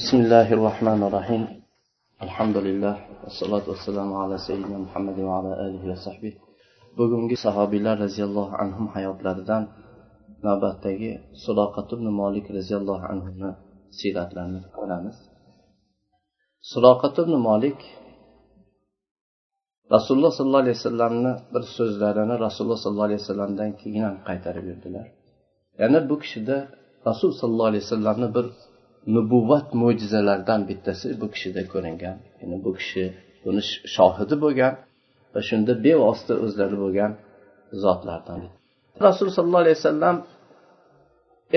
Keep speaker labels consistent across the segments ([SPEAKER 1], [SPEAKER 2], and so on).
[SPEAKER 1] بسم الله الرحمن الرحيم الحمد لله والصلاة والسلام على سيدنا محمد وعلى آله وصحبه bugungi sahobiylar roziyallohu anhu hayotlaridan navbatdagi suloqat ibn molik roziyallohu anhuni siyratlarini ko'ramiz suloqat ibn molik rasululloh sollallohu alayhi vasallamni bir so'zlarini rasululloh sollallohu alayhi vasallamdan keyin ham qaytarib yurdilar ya'ni bu kishida rasul sollallohu alayhi vasallamni bir nubuvvat mo'jizalaridan bittasi bu kishida ko'ringan. Ya'ni bu kishi buni shohidi bo'lgan va shunda bevosita o'zlari bo'lgan zotlardan rasululloh sollallohu alayhi vasallam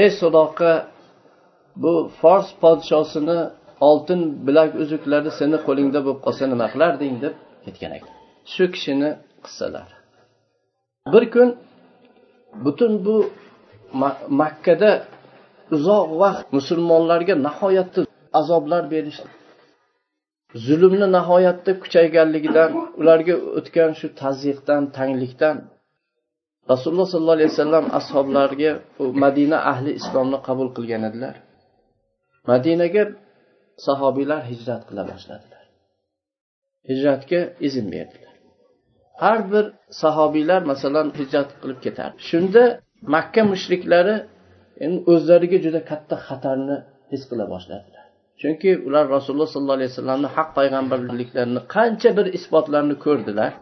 [SPEAKER 1] ey sudoqa bu fors podshosini oltin bilak uzuklari seni qo'lingda bo'lib qolsa nima qilarding deb ketgan ekan. Shu kishini qissalari bir kun butun bu makkada uzoq vaqt musulmonlarga nihoyatda azoblar berishdi zulmni nihoyatda kuchayganligidan ularga o'tgan shu tazyiqdan tanglikdan rasululloh sollallohu alayhi vasallam ashoblariga madina ahli islomni qabul qilgan edilar. Madinaga sahobiylar hijrat qila boshladilar. Hijratga izn berdilar. Har bir sahobiylar masalan hijrat qilib ketardi shunda makka mushriklari endi o'zlariga juda katta xatarni his qila boshladilar. Chunki ular rasululloh sollallohu alayhi vasallamni haq payg'ambarliklarini qancha bir isbotlarni ko'rdilar.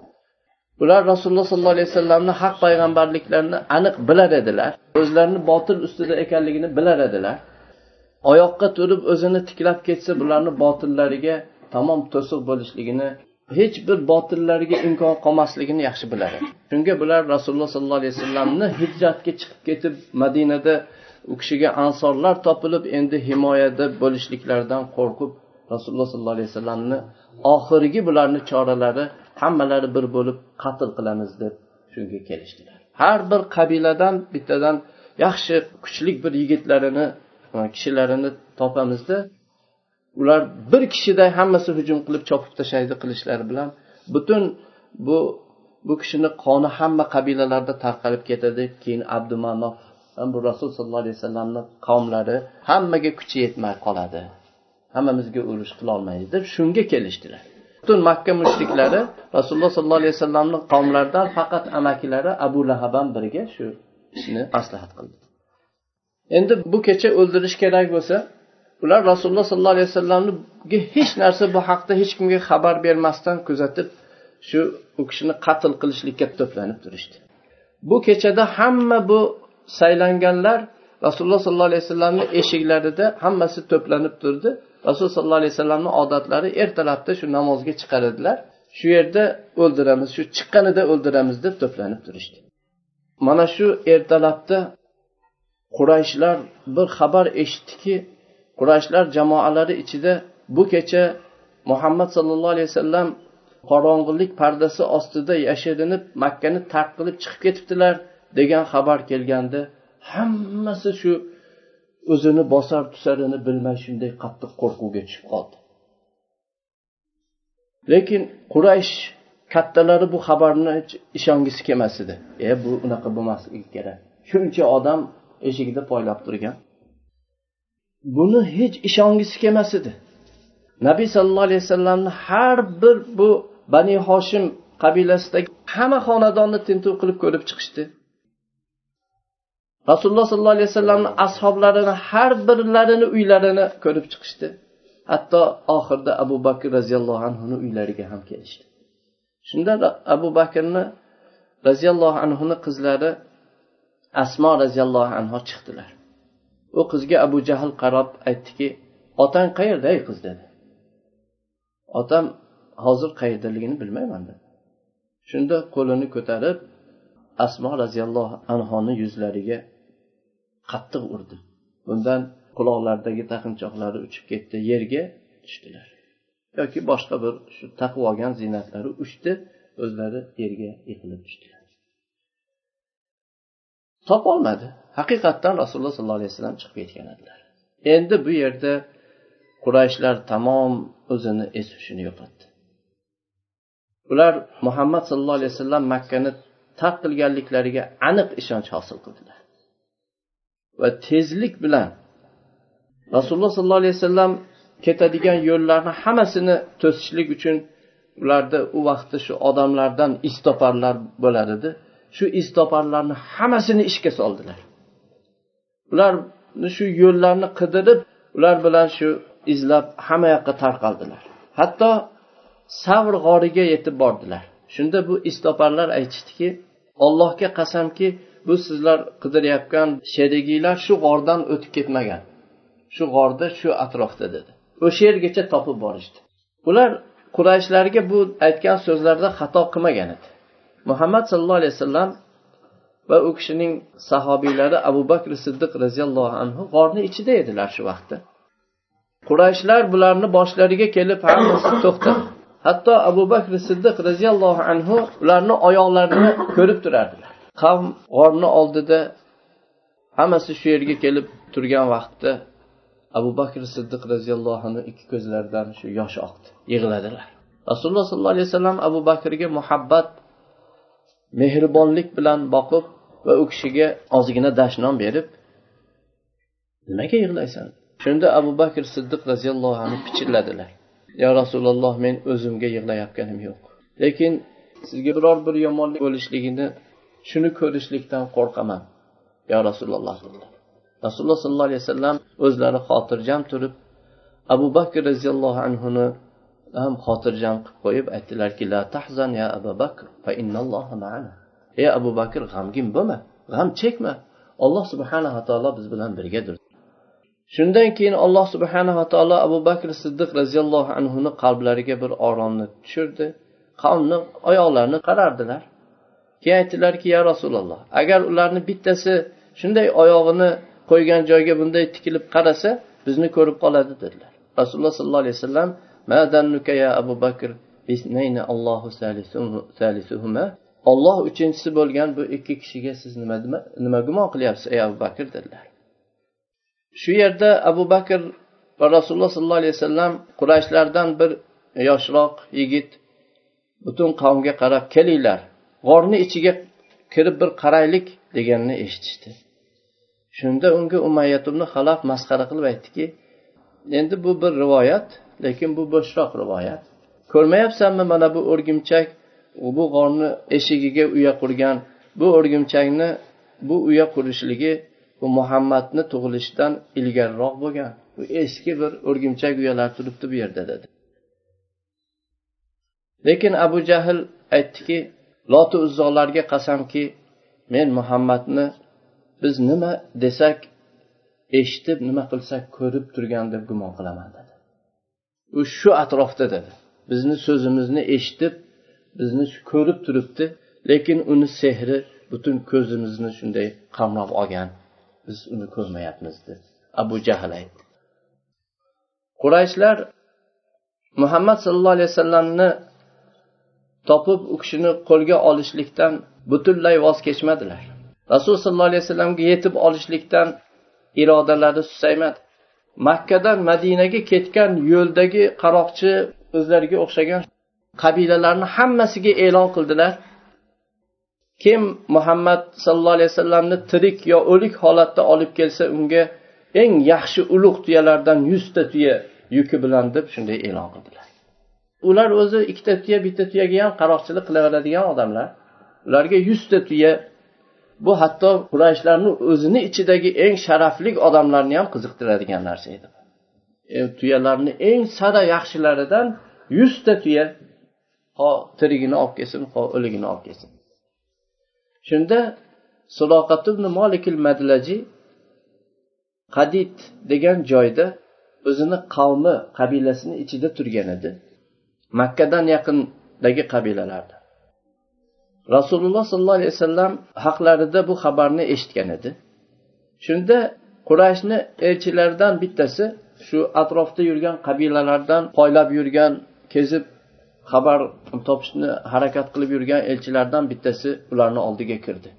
[SPEAKER 1] Ular rasululloh sollallohu alayhi vasallamni haq payg'ambarliklarini aniq bilar edilar. O'zlarini botil ustida ekanligini bilar edilar. Oyoqqa turib o'zini tiklab ketsa bularni botillariga tamom to'siq bo'lishligini hech bir botillariga imkon qolmasligini yaxshi bilar. Edi shunga bular rasululloh sollallohu alayhi vasallamni hijratga chiqib ketib madinada u kishiga ansorlar topilib endi himoyada bo'lishliklaridan qo'rqib rasululloh sollallohu alayhi vasallamni oxirgi bularni choralari hammalari bir bo'lib qatl qilamiz deb shunga kelishdilar. Har bir qabiladan bittadan yaxshi kuchli bir yigitlarini e, kishilarini topamizda ular bir kishiday hammasi hujum qilib chopib tashlaydi qilishlari bilan butun bu bu kishini qoni hamma qabilalarda tarqalib ketadi. Keyin abdumanof bu rasul sollallohu alayhi vasallamni qavmlari hammaga kuchi yetmay qoladi. Hammamizga urush qilolmaydi deb shunga kelishdilar. Butun makka mushriklari rasululloh sollallohu alayhi vasallamni qavmlaridan faqat amakilari abu lahab ham birga shu ishni maslahat qildi. Endi bu kecha o'ldirish kerak bo'lsa ular rasululloh sollallohu alayhi vasallamga hech narsa bu haqda hech kimga xabar bermasdan kuzatib shu u kishini qatl qilishlikka to'planib turishdi. Bu kechada hamma bu saylanganlar rasululloh sollallohu alayhi vasallamni eshiklarida hammasi to'planib turdi. Rasululloh sollallohu alayhi vasallamni odatlari ertalabda shu namozga chiqar edilar shu yerda o'ldiramiz shu chiqqanida o'ldiramiz deb to'planib turishdi. Mana shu ertalabda qurayshlar bir xabar eshitdiki qurayshlar jamoalari ichida bu kecha muhammad sollallohu alayhi vasallam qorong'ulik pardasi ostida yashirinib makkani tark qilib chiqib ketibdilar. Degan xabar kelganda hammasi shu o'zini bosar tusarini bilmay shunday qattiq qo'rquvga tushib qoldi. Lekin quraysh kattalari bu xabarni ishongisi kelmas edi. E bu unaqa bo'lmasligi kerak. Shuncha odam eshigida poylab turgan. Buni hech ishongisi kelmas edi. Nabiy sallallohu alayhi vasallamni har bir bu bani hoshim qabilasidagi hamma xonadonni tintuv qilib ko'rib chiqishdi. Rasululloh sollallohu alayhi vasallamni ashoblarini har birlarini uylarini ko'rib chiqishdi. Hatto oxirida abu bakr roziyallohu anhuni uylariga ham kelishdi. Shunda abu bakrni roziyallohu anhuni qizlari asmo roziyallohu anhu chiqdilar. U qizga abu jahl qarab aytdiki otang qayerda ey qiz? dedi. Otam hozir qayerdaligini bilmayman dedi. Shunda qo'lini ko'tarib asmo roziyallohu anhoni yuzlariga qattiq urdi. Bundan quloqlaridagi taqinchoqlari uchib ketdi yerga tushdilar. Yoki boshqa bir shu taqib olgan ziynatlari uchdi o'zlari yerga yiqilib tushdilar. Topolmadi. Haqiqatdan rasululloh sollallohu alayhi vasallam chiqib ketgan edilar. Endi bu yerda qurayshlar tamom o'zini es hushini yo'qotdi. Ular muhammad sallallohu alayhi vasallam makkani tark qilganliklariga aniq ishonch hosil qildilar. Va tezlik bilan rasululloh sollallohu alayhi vasallam ketadigan yo'llarni hammasini to'sishlik uchun ularda u vaqtda shu odamlardan istoparlar bo'lar edi shu istoparlarni hammasini ishga soldilar. Ularni shu yo'llarni qidirib ular bilan shu izlab hamma yoqqa tarqaldilar. Hatto savr g'origa yetib bordilar. Shunda bu istoparlar aytishdiki ollohga qasamki bu sizlar qidirayotgan sherigiylar shu g'ordan o'tib ketmagan. Shu g'orda shu atrofda dedi. O'sha yergacha topib borishdi. Ular qurayshlarga bu aytgan so'zlarda xato qilmagan edi. Muhammad sallallohu alayhi vasallam va u kishining sahobiylari abu bakr siddiq roziyallohu anhu g'orni ichida edilar shu vaqtda. Qurayshlar bularni boshlariga kelib hammasi to'xtadi. Hatto abu bakr siddiq roziyallohu anhu ularni oyoqlarini ko'rib turardilar. Qavm g'orni oldida hammasi shu yerga kelib turgan vaqtda abu bakr siddiq roziyallohu anhu ikki ko'zlaridan shu yosh oqdi yig'ladilar. Rasululloh sollallohu alayhi vasallam abu bakrga muhabbat mehribonlik bilan boqib va u kishiga ozgina dashnom berib nimaga yig'laysan? Shunda abu bakr siddiq roziyallohu anhu pichirladilar. Yo rasululloh men o'zimga yig'layotganim yo'q. Lekin sizga biror bir yomonlik bo'lishligini shuni ko'rishlikdan qo'rqaman yo rasululloh. Dedilar rasululloh sollallohu alayhi vasallam o'zlari xotirjam turib abu bakr roziyallohu anhuni ham xotirjam qilib qo'yib aytdilarki la tahzan ya abu bakr fa innalloha ma'ana. Ey abu bakr g'amgin bo'lma g'am chekma. Alloh subhanava taolo biz bilan birgadir shundan keyin alloh subhanava taolo abu bakr siddiq roziyallohu anhuni qalblariga bir oromni tushirdi. Qavmni oyoqlarini qarardilar. Keyin aytdilarki ya rasululloh agar ularni bittasi shunday oyog'ini qo'ygan joyga bunday tikilib qarasa bizni ko'rib qoladi dedilar. Rasululloh sollallohu alayhi vasallam ya abu bakr olloh uchinchisi bo'lgan bu ikki kishiga siz nima nima gumon qilyapsiz ey abu bakr? dedilar. Shu yerda abu bakr va rasululloh sollallohu alayhi vasallam qurayshlardan bir yoshroq yigit butun qavmga qarab kelinglar. G'orni ichiga kirib bir qaraylik deganini eshitishdi. Shunda unga umayyat ibn halaf masxara qilib aytdiki endi bu bir rivoyat lekin bu bo'shroq rivoyat. Ko'rmayapsanmi mana bu o'rgimchak? Bu g'orni eshigiga uya qurgan bu o'rgimchakni bu uya qurishligi bu muhammadni tug'ilishidan ilgariroq bo'lgan. Bu eski bir o'rgimchak uyalar turibdi bu yerda dedi. Lekin abu jahl aytdiki loti uzzolarga qasamki men muhammadni biz nima desak eshitib nima qilsak ko'rib turgan deb gumon qilaman dedi. U shu atrofda dedi. Bizni so'zimizni eshitib bizni ko'rib turibdi lekin uni sehri butun ko'zimizni shunday qamrab olgan biz uni ko'rmayapmiz deb abu jahl aytdi. Qurayshlar muhammad sallallohu alayhi vasallamni topib u kishini qo'lga olishlikdan butunlay voz kechmadilar. Rasul sollallohu alayhi vasallamga yetib olishlikdan irodalari susaymadi. Makkadan madinaga ketgan yo'ldagi qaroqchi o'zlariga o'xshagan qabilalarni hammasiga e'lon qildilar. Kim muhammad sallallohu alayhi vasallamni tirik yo o'lik holatda olib kelsa unga eng yaxshi ulug' tuyalardan yuzta tuya yuki bilan deb shunday e'lon qildilar. Ular o'zi ikkita tuya bitta tuyaga ham qaroqchilik qilaveradigan odamlar. Ularga yuzta tuya bu hatto qurayshlarni o'zini ichidagi eng sharafli odamlarni ham qiziqtiradigan narsa edi. E, tuyalarni eng sara yaxshilaridan yuzta tuya ho tirigini olib kelsin ho o'ligini olib kelsin. Shunda suloqatibn molikil madlaji qadid degan joyda o'zini qavmi qabilasini ichida turgan edi. Makkadan yaqindagi qabilalarda rasululloh sollallohu alayhi vasallam haqlarida bu xabarni eshitgan edi. Shunda qurashni elchilaridan bittasi shu atrofda yurgan qabilalardan poylab yurgan kezib xabar topishni harakat qilib yurgan elchilardan bittasi ularni oldiga kirdi.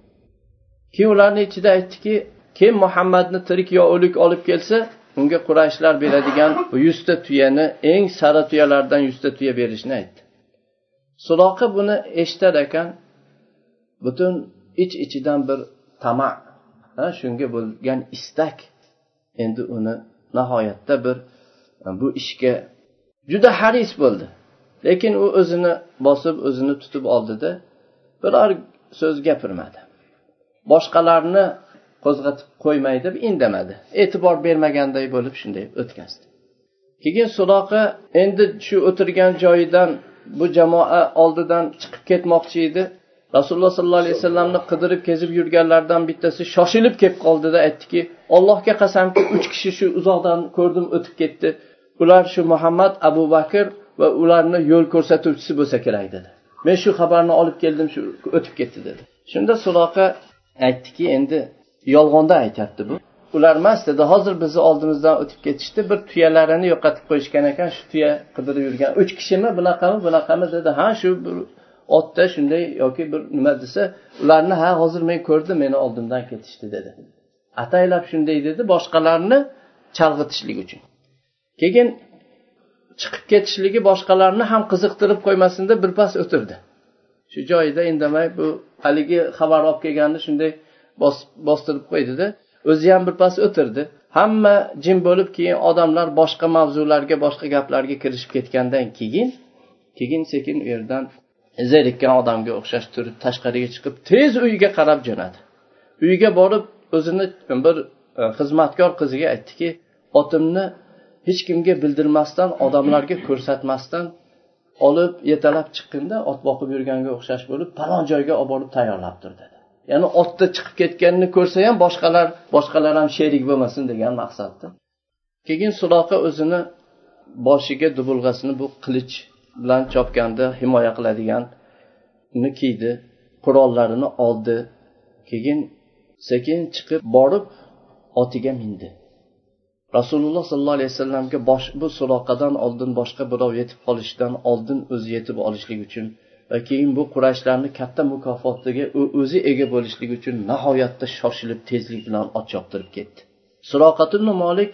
[SPEAKER 1] Keyin ularni ichida aytdiki kim muhammadni tirik yo o'lik olib kelsa unga qurayshlar beradigan yuzta tuyani eng sara tuyalardan yuzta tuya berishni aytdi. Suloqa buni eshitar ekan butun ich ichidan bir tama shunga bo'lgan istak. Endi uni nihoyatda bir e, bu ishga juda haris bo'ldi. Lekin u o'zini bosib o'zini tutib oldida biror so'z gapirmadi. Boshqalarni qo'zg'atib qo'ymay deb indamadi. E'tibor bermaganday bo'lib shunday o'tkazdi. Keyin suloqa endi shu o'tirgan joyidan bu jamoa oldidan chiqib ketmoqchi edi. Rasululloh sollallohu alayhi vasallamni qidirib kezib yurganlardan bittasi shoshilib kelib qoldida aytdiki allohga qasamki uch kishi shu uzoqdan ko'rdim o'tib ketdi. Ular shu muhammad abu bakr va ularni yo'l ko'rsatuvchisi bo'lsa kerak dedi. Men shu xabarni olib keldim shu o'tib ketdi dedi. Shunda suloqa aytdiki endi yolg'onda aytyapti bu. Ular emas dedi hozir bizni oldimizdan o'tib ketishdi bir tuyalarini yo'qotib qo'yishgan ekan shu tuya qidirib yurgan. Uch kishimi bunaqami bunaqami? dedi. Ha shu bir otda shunday yoki bir nima desa ularni ha hozir men ko'rdim meni oldimdan ketishdi dedi. Ataylab shunday dedi boshqalarni chalg'itishlik uchun. Keyin chiqib ketishligi boshqalarni ham qiziqtirib qo'ymasin deb birpas o'tirdi. Shu joyida indamay bu haligi xabar olib kelganni shunday bostirib qo'ydida o'zi ham birpas o'tirdi. Hamma jim bo'lib keyin odamlar boshqa mavzularga boshqa gaplarga kirishib ketgandan keyin keyin sekin u yerdan zerikkan odamga o'xshash turib tashqariga chiqib tez uyiga qarab jo'nadi. Uyiga borib o'zini bir e, xizmatkor qiziga aytdiki otimni hech kimga bildirmasdan odamlarga ko'rsatmasdan olib yetalab chiqqinda ot boqib yurganga o'xshash bo'lib falon joyga olib borib tayyorlab tur dedi. Ya'ni otda chiqib ketganini ko'rsa ham boshqalar boshqalar ham sherik bo'lmasin degan maqsadda. Keyin suloqa o'zini boshiga dubulg'asini bu qilich bilan chopganda himoya qiladiganni kiydi qurollarini oldi. Keyin sekin chiqib borib otiga mindi. Rasululloh sollallohu alayhi vasallamga bosh bu suloqadan oldin boshqa birov yetib qolishidan oldin o'zi yetib olishlik uchun va keyin bu qurashlarni katta mukofotiga o'zi ega bo'lishligi uchun nihoyatda shoshilib tezlik bilan ot choptirib ketdi. Suroqatun molik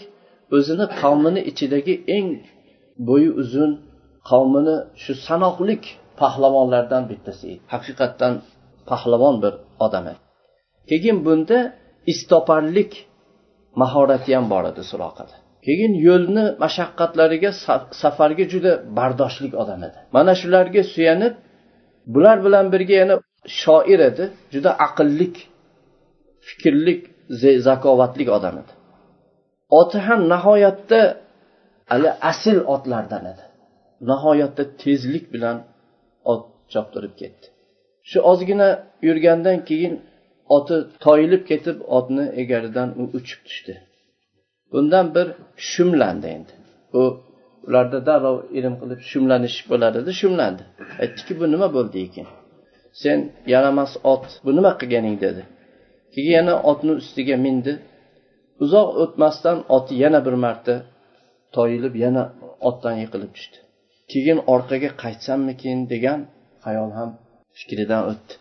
[SPEAKER 1] o'zini qavmini ichidagi eng bo'yi uzun qavmini shu sanoqlik pahlavonlardan bittasi edi. Haqiqatdan pahlavon bir odam edi. Keyin bunda istoparlik mahorati ham bor edi suroqada keyin yo'lni mashaqqatlariga safarga juda bardoshlik odam edi. Mana shularga suyanib bular bilan birga yana shoir edi juda aqllik fikrlik zakovatli odam edi. Oti ham nihoyatda hali asl otlardan edi. Nihoyatda tezlik bilan ot choptirib ketdi. Shu ozgina yurgandan keyin oti toyilib ketib otni egaridan u uchib tushdi. Bundan bir shumlandi endi. U ularda darrov ilm qilib shumlanish bo'lar edi shumlandi. Aytdiki bu nima bo'ldi ekan? Sen yaramas ot bu nima qilganing dedi. Keyin yana otni ustiga mindi. Uzoq o'tmasdan oti yana bir marta toyilib yana otdan yiqilib tushdi. Keyin orqaga qaytsammikin degan xayol ham fikridan o'tdi.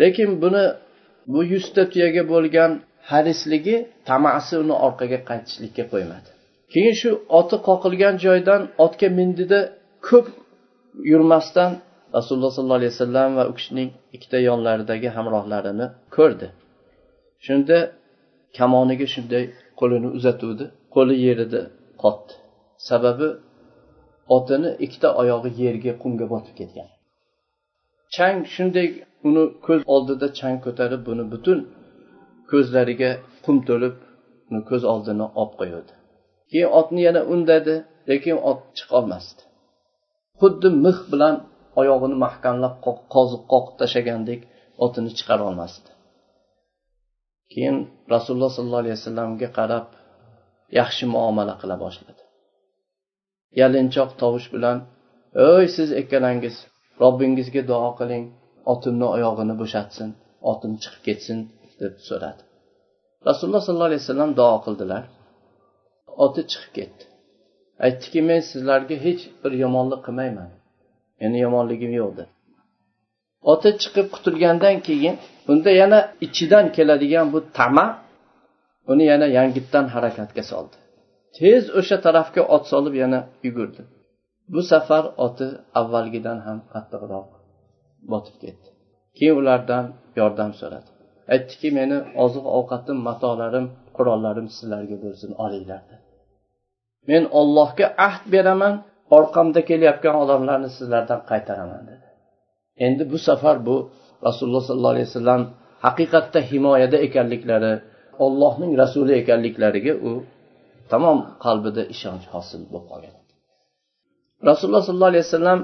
[SPEAKER 1] Lekin buni bu yuzta tuyaga bo'lgan harisligi tamasi uni orqaga qaytishlikka qo'ymadi. Keyin shu oti qoqilgan joydan otga mindida ko'p yurmasdan rasululloh sollallohu alayhi vasallam va u kishining ikkita yonlaridagi hamrohlarini ko'rdi. Shunda kamoniga shunday qo'lini uzatuvdi qo'li yerida qotdi. Sababi otini ikkita oyog'i yerga qumga botib ketgan. Chang shunday uni ko'z oldida chang ko'tarib buni butun ko'zlariga qum to'lib uni ko'z oldini olib qo'yuvdi. Keyin otni yana undadi lekin ot chiqolmasdi. Xuddi mix bilan oyog'ini mahkamlab qoziq qoqib tashlagandek otini chiqara olmasdi keyin rasululloh sollallohu alayhi vasallamga qarab yaxshi muomala qila boshladi. Yalinchoq tovush bilan ey siz ikkalangiz robbingizga duo qiling otimni oyog'ini bo'shatsin otim chiqib ketsin deb so'radi. Rasululloh sollallohu alayhi vasallam duo qildilar. Oti chiqib ketdi. Aytdiki men sizlarga hech bir yomonlik qilmayman. Meni yomonligim yo'q dedi. Oti chiqib qutulgandan keyin bunda yana ichidan keladigan bu tama uni yana yangitdan harakatga soldi. Tez o'sha tarafga ot solib yana yugurdi. Bu safar oti avvalgidan ham qattiqroq botib ketdi. Keyin ulardan yordam so'radi. Aytdiki meni oziq ovqatim matolarim qurollarim sizlarga bo'lsin olinglar men ollohga ahd beraman orqamda kelayotgan odamlarni sizlardan qaytaraman dedi. Endi bu safar bu rasululloh sollallohu alayhi vasallam haqiqatda himoyada ekanliklari ollohning rasuli ekanliklariga u tamom qalbida ishonch hosil bo'lib qolgan. Rasululloh sollallohu alayhi vasallam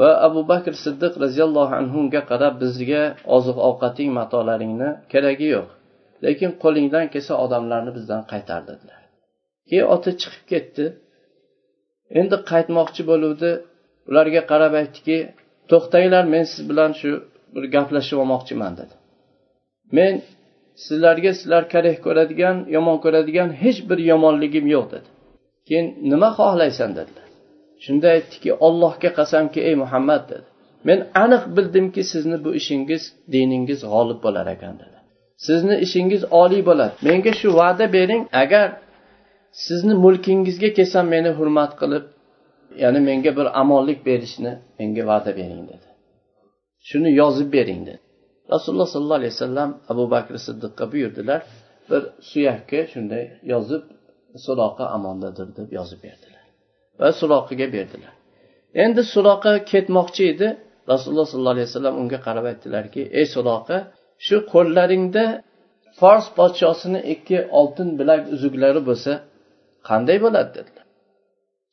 [SPEAKER 1] va abu bakr siddiq roziyallohu anhuga qarab bizga oziq ovqating matolaringni keragi yo'q. Lekin qo'lingdan kelsa odamlarni bizdan qaytar dedilar. Keyin oti chiqib ketdi. Endi qaytmoqchi bo'luvdi. Ularga qarab aytdiki to'xtanglar men siz bilan shu bir gaplashib olmoqchiman dedi. Men sizlarga sizlar kareh ko'radigan yomon ko'radigan hech bir yomonligim yo'q dedi. Keyin nima xohlaysan dedilar. Shunda aytdiki ollohga qasamki ey muhammad dedi. Men aniq bildimki sizni bu ishingiz diningiz g'olib bo'lar ekan dedi. Sizni ishingiz oliy bo'ladi menga shu va'da bering. Agar sizni mulkingizga kelsam meni hurmat qilib ya'ni menga bir amonlik berishni menga va'da bering dedi. Shuni yozib bering dedi. Rasululloh sollallohu alayhi vasallam abu bakr siddiqqa buyurdilar. Bir suyakka shunday yozib suloqa amondadir deb yozib berdilar va suloqiga berdilar. Endi suloqa ketmoqchi edi. Rasululloh sollallohu alayhi vasallam unga qarab aytdilarki ey suloqa shu qo'llaringda fors podshosini ikki oltin bilak uzuklari bo'lsa qanday bo'ladi dedilar.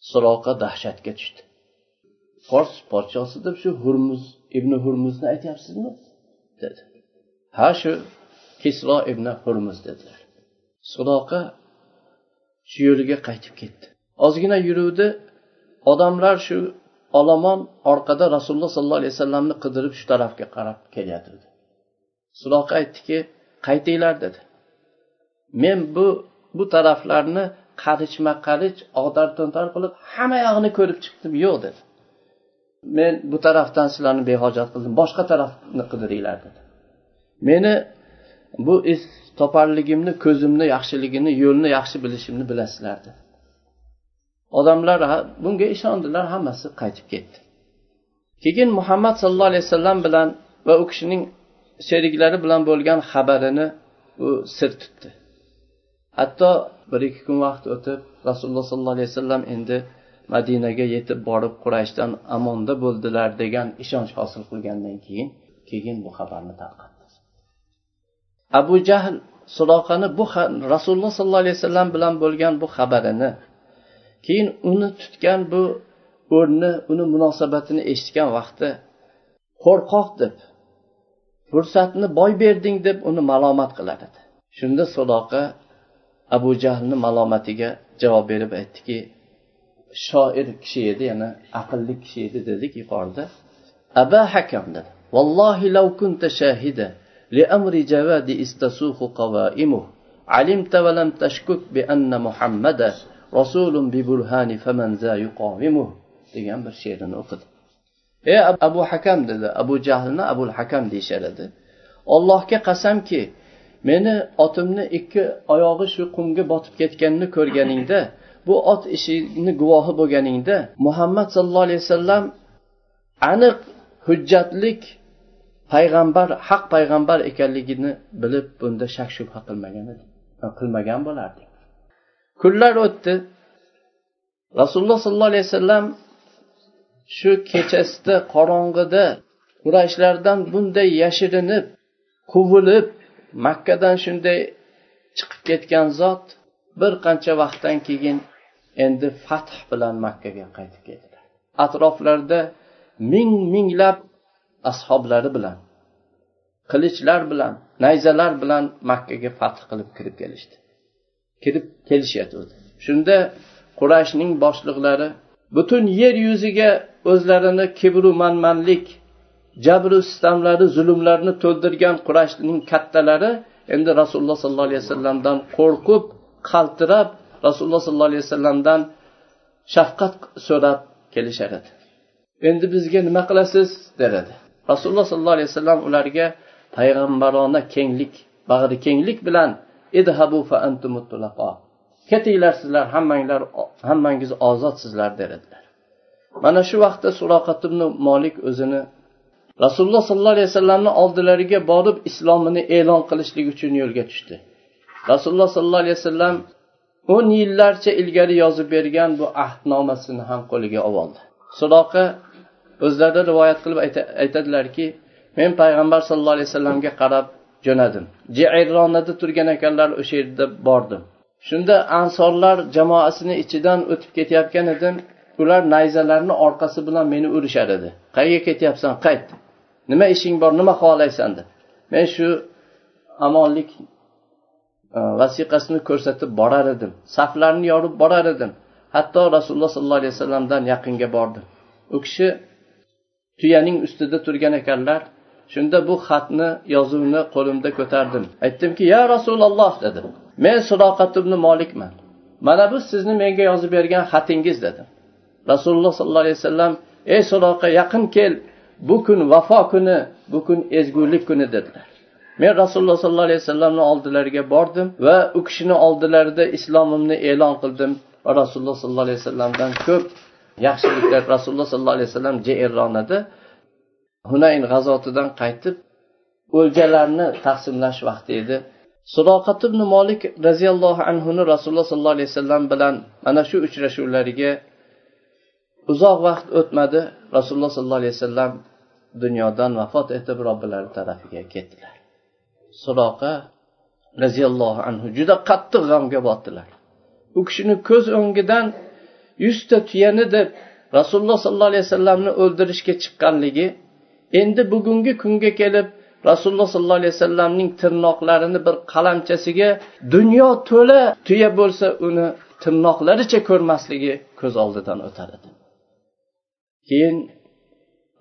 [SPEAKER 1] Suroqa dahshatga tushdi. Fors podshosi deb shu hurmuz ibn hurmuzni aytyapsizmi? dedi. Ha shu kisro ibn hurmuz dedilar. Suroqa shu yo'liga qaytib ketdi. Ozgina yuruvdi. Odamlar shu olomon orqada rasululloh sollallohu alayhi vasallamni qidirib shu tarafga qarab kelyotgandi suloqa aytdiki qaytinglar dedi. Men bu bu taraflarni qarichma qarich og'dar to'ntar qilib hamma yog'ini ko'rib chiqdim. Yo'q dedi. Men bu tarafdan sizlarni behojat qildim. Boshqa tarafni qidiringlar dedi. Meni bu iz toparligimni ko'zimni yaxshiligini yo'lni yaxshi bilishimni bilasizlar dedi. Odamlar bunga ishondilar hammasi qaytib ketdi. Keyin muhammad sallallohu alayhi vasallam bilan va u kishining sheriklari bilan bo'lgan xabarini u sir tutdi. Hatto bir ikki kun vaqt o'tib rasululloh sollallohu alayhi vasallam endi madinaga yetib borib qurayshdan amonda bo'ldilar degan ishonch hosil qilgandan keyin keyin bu xabarni tarqatdi. Abu jahl suloqani bu rasululloh sollallohu alayhi vasallam bilan bo'lgan bu xabarini keyin uni tutgan bu o'rni uni munosabatini eshitgan vaqti qo'rqoq deb fursatni boy berding deb uni malomat qilar edi shunda suloqa abu jahlni malomatiga javob berib aytdiki shoir kishi edi yana aqlli kishi edi dedik yuqorida aba hakam dedi vallohi law kunta shahida لأمر جواد استسوخ قوائمه علمت ولم تشكك بأن محمد رسول ببرهان فمن ذا يقاومه degan bir she'rini o'qidi ey abu hakam dedi abu jahlni abul hakam deyishar edi ollohga qasamki meni otimni ikki oyog'i shu qumga botib ketganini ko'rganingda bu ot ishini guvohi bo'lganingda muhammad sallallohu alayhi vasallam aniq hujjatlik payg'ambar haq payg'ambar ekanligini bilib bunda shak shubha qilmagan edi. Qilmagan bo'larding kunlar o'tdi. Rasululloh sollallohu alayhi vasallam shu kechasida qorong'ida qurayshlardan bunday yashirinib quvilib makkadan shunday chiqib ketgan zot bir qancha vaqtdan keyin endi fath bilan makkaga qaytib keldilar. Atroflarida ming minglab ashoblari bilan qilichlar bilan nayzalar bilan makkaga fath qilib kirib kelishdi. Kirib kelishyotgandi shunda qurashning boshliqlari butun yer yuziga o'zlarini kibru manmanlik jabru sitamlari zulmlarni to'ldirgan qurashning kattalari endi rasululloh sollallohu alayhi vasallamdan qo'rqib qaltirab rasululloh sollallohu alayhi vasallamdan shafqat so'rab kelishar edi. Endi bizga nima qilasiz? der edi rasululloh sollallohu alayhi vasallam ularga payg'ambarona kenglik bag'ri kenglik bilan idhabu fa ketinglar sizlar hammanglar hammangiz ozodsizlar der edilar mana shu vaqtda suroqatibni molik o'zini rasululloh sollallohu alayhi vasallamni oldilariga borib islomini e'lon qilishlik uchun yo'lga tushdi. Rasululloh sollallohu alayhi vasallam o'n yillarcha ilgari yozib bergan bu ahdnomasini ham qo'liga oldi. Suroqa o'zlari rivoyat qilib aytadilarki men payg'ambar sallallohu alayhi vasallamga qarab jo'nadim. Jairronada turgan ekanlar o'sha yerda bordim. Shunda ansorlar jamoasini ichidan o'tib ketayotgan edim. Ular nayzalarini orqasi bilan meni urishar edi qayerga ketyapsan? Qayt. Nima ishing bor? Nima xohlaysan deb men shu amonlik e, vasiqasini ko'rsatib borar edim. Saflarni yorib borar edim. Hatto rasululloh sollallohu alayhi vasallamdan yaqinga bordim. U kishi tuyaning ustida turgan ekanlar shunda bu xatni yozuvni qo'limda ko'tardim. Aytdimki ya rasululloh dedim. Men suroqat ibn molikman. Mana bu sizni menga yozib bergan xatingiz dedim. Rasululloh sollallohu alayhi vasallam ey suroqa yaqin kel. Bu kun vafo kuni bu kun ezgulik kuni dedilar. Men rasululloh sollallohu alayhi vasallamni oldilariga bordim va u kishini oldilarida islomimni e'lon qildim va rasululloh sollallohu alayhi vasallamdan ko'p yaxshiliklar rasululloh sollallohu alayhi vasallam jeirronada hunayn g'azotidan qaytib o'ljalarni taqsimlash vaqti edi. Suroqat ibn molik roziyallohu anhuni rasululloh sollallohu alayhi vasallam bilan mana shu uchrashuvlariga uzoq vaqt o'tmadi rasululloh sollallohu alayhi vasallam dunyodan vafot etib robbilari tarafiga ketdilar. Suroqa roziyallohu anhu juda qattiq g'amga botdilar. U kishini ko'z o'ngidan yuzta tuyani deb rasululloh sollallohu alayhi vasallamni o'ldirishga chiqqanligi endi bugungi kunga kelib rasululloh sollallohu alayhi vasallamning tirnoqlarini bir qalamchasiga dunyo to'la tuya bo'lsa uni tirnoqlaricha ko'rmasligi ko'z oldidan o'tar edi. Keyin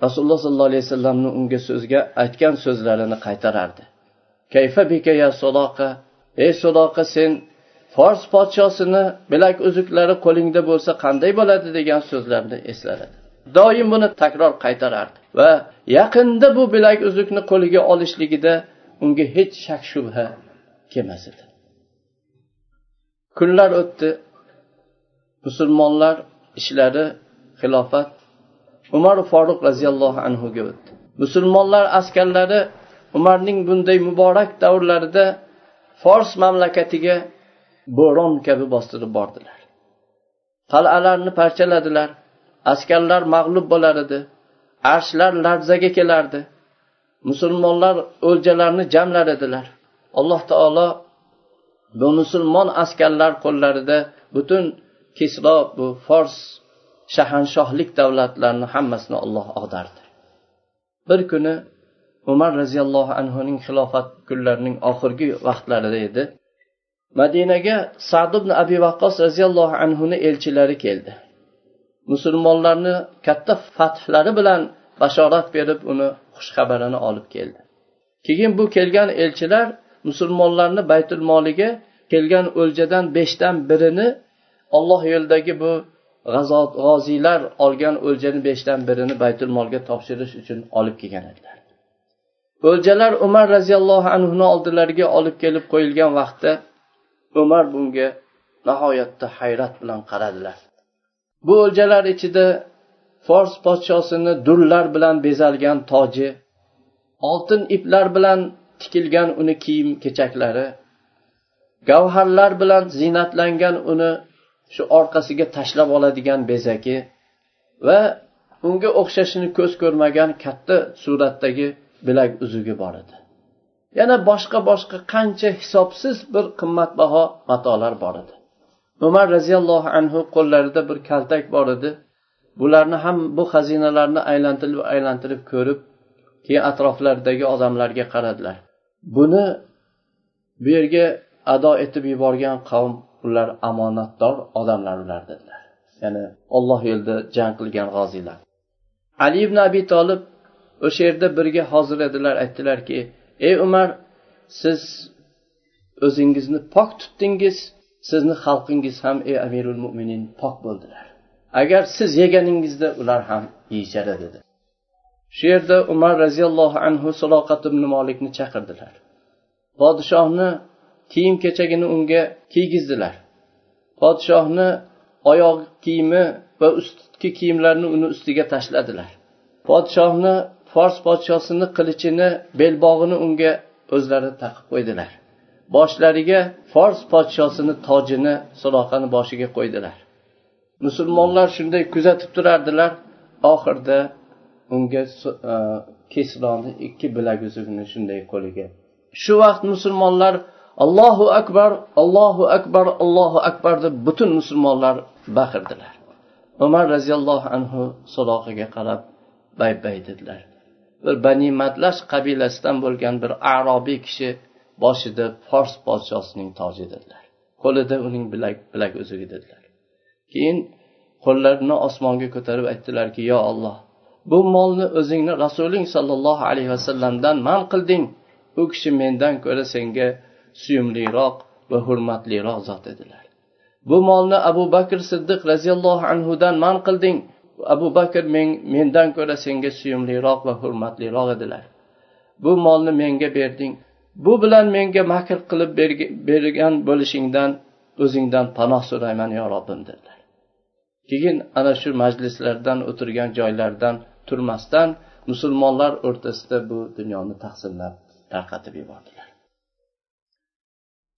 [SPEAKER 1] rasululloh sollallohu alayhi vasallamni unga so'zga aytgan so'zlarini qaytarardi. Kayfa bika ya soloqa ey soloqa sen fors podshosini bilak uzuklari qo'lingda bo'lsa qanday bo'ladi? degan so'zlarni eslardi doim buni takror qaytarardi va yaqinda bu bilak uzukni qo'liga olishligida unga hech shak shubha kelmas edi kunlar o'tdi. Musulmonlar ishlari xilofat umar foruq roziyallohu anhuga o'tdi. Musulmonlar askarlari umarning bunday muborak davrlarida fors mamlakatiga bo'ron kabi bostirib bordilar. Qal'alarni parchaladilar askarlar mag'lub bo'lar edi arshlar larzaga kelardi. Musulmonlar o'ljalarni jamlar edilar. Alloh taolo bu musulmon askarlar qo'llarida butun kisro bu fors shahanshohlik davlatlarini hammasini olloh og'dardi bir kuni umar roziyallohu anhuning xilofat kunlarining oxirgi vaqtlarida edi. Madinaga sad ibn abi vaqqos roziyallohu anhuni elchilari keldi. Musulmonlarni katta fathlari bilan bashorat berib uni xushxabarini olib keldi. Keyin bu kelgan elchilar musulmonlarni baytul moliga kelgan o'ljadan beshdan birini olloh yo'lidagi bu g'oziylar olgan o'ljani beshdan birini baytul molga topshirish uchun olib kelgan edilar. O'ljalar umar roziyallohu anhuni oldilariga olib kelib qo'yilgan vaqtda umar bunga nihoyatda hayrat bilan qaradilar. Bu o'ljalar ichida fors podshosini durlar bilan bezalgan toji oltin iplar bilan tikilgan uni kiyim kechaklari gavharlar bilan ziynatlangan uni shu orqasiga tashlab oladigan bezagi va unga o'xshashini ko'z ko'rmagan katta suratdagi bilak uzugi bor edi. Yana boshqa boshqa qancha hisobsiz bir qimmatbaho matolar bor edi. Umar roziyallohu anhu qo'llarida bir kaltak bor edi. Bularni ham bu xazinalarni aylantirib aylantirib ko'rib keyin atroflaridagi odamlarga qaradilar. Buni bu yerga ado etib yuborgan qavm ular omonatdor odamlar ular dedilar. Ya'ni olloh yo'lida jang qilgan g'oziylar. Ali ibn abi tolib o'sha yerda birga hozir edilar aytdilarki ey umar siz o'zingizni pok tutdingiz sizni xalqingiz ham ey amirul mo'minin pok bo'ldilar. Agar siz yeganingizda ular ham yeyishadi dedi. Shu yerda umar roziyallohu anhu suloqat ibn molikni chaqirdilar. Podshohni kiyim kechagini unga kiygizdilar. Podshohni oyoq kiyimi va ustki kiyimlarini uni ustiga tashladilar. Podshohni fors podshosini qilichini belbog'ini unga o'zlari taqib qo'ydilar. Boshlariga fors podshosini tojini suloqani boshiga qo'ydilar. Musulmonlar shunday kuzatib turardilar. Oxirida unga e, ikki bilaguzugini shunday qo'liga. Shu vaqt musulmonlar allohu akbar allohu akbar allohu akbar deb butun musulmonlar baqirdilar. Umar roziyallohu anhu so'roqiga qarab bay bay dedilar. Bir bani matlash qabilasidan bo'lgan bir arobiy kishi boshida fors podshosining toji dedilar. Qo'lida uning bilak bilak uzugi dedilar. Keyin qo'llarini osmonga ko'tarib aytdilarki yo olloh bu molni o'zingni rasuling sollallohu alayhi vasallamdan man qilding. U kishi mendan ko'ra senga suyumliroq va hurmatliroq zot edilar. Bu molni abu bakr siddiq roziyallohu anhudan man qilding. Abu bakr men, mendan ko'ra senga suyumliroq va hurmatliroq edilar. Bu molni menga berding. Bu bilan menga makr qilib bergan bo'lishingdan o'zingdan panoh so'rayman yo robbim dedilar. Keyin ana shu majlislardan o'tirgan joylaridan turmasdan musulmonlar o'rtasida bu dunyoni taqsimlab tarqatib yubordilar.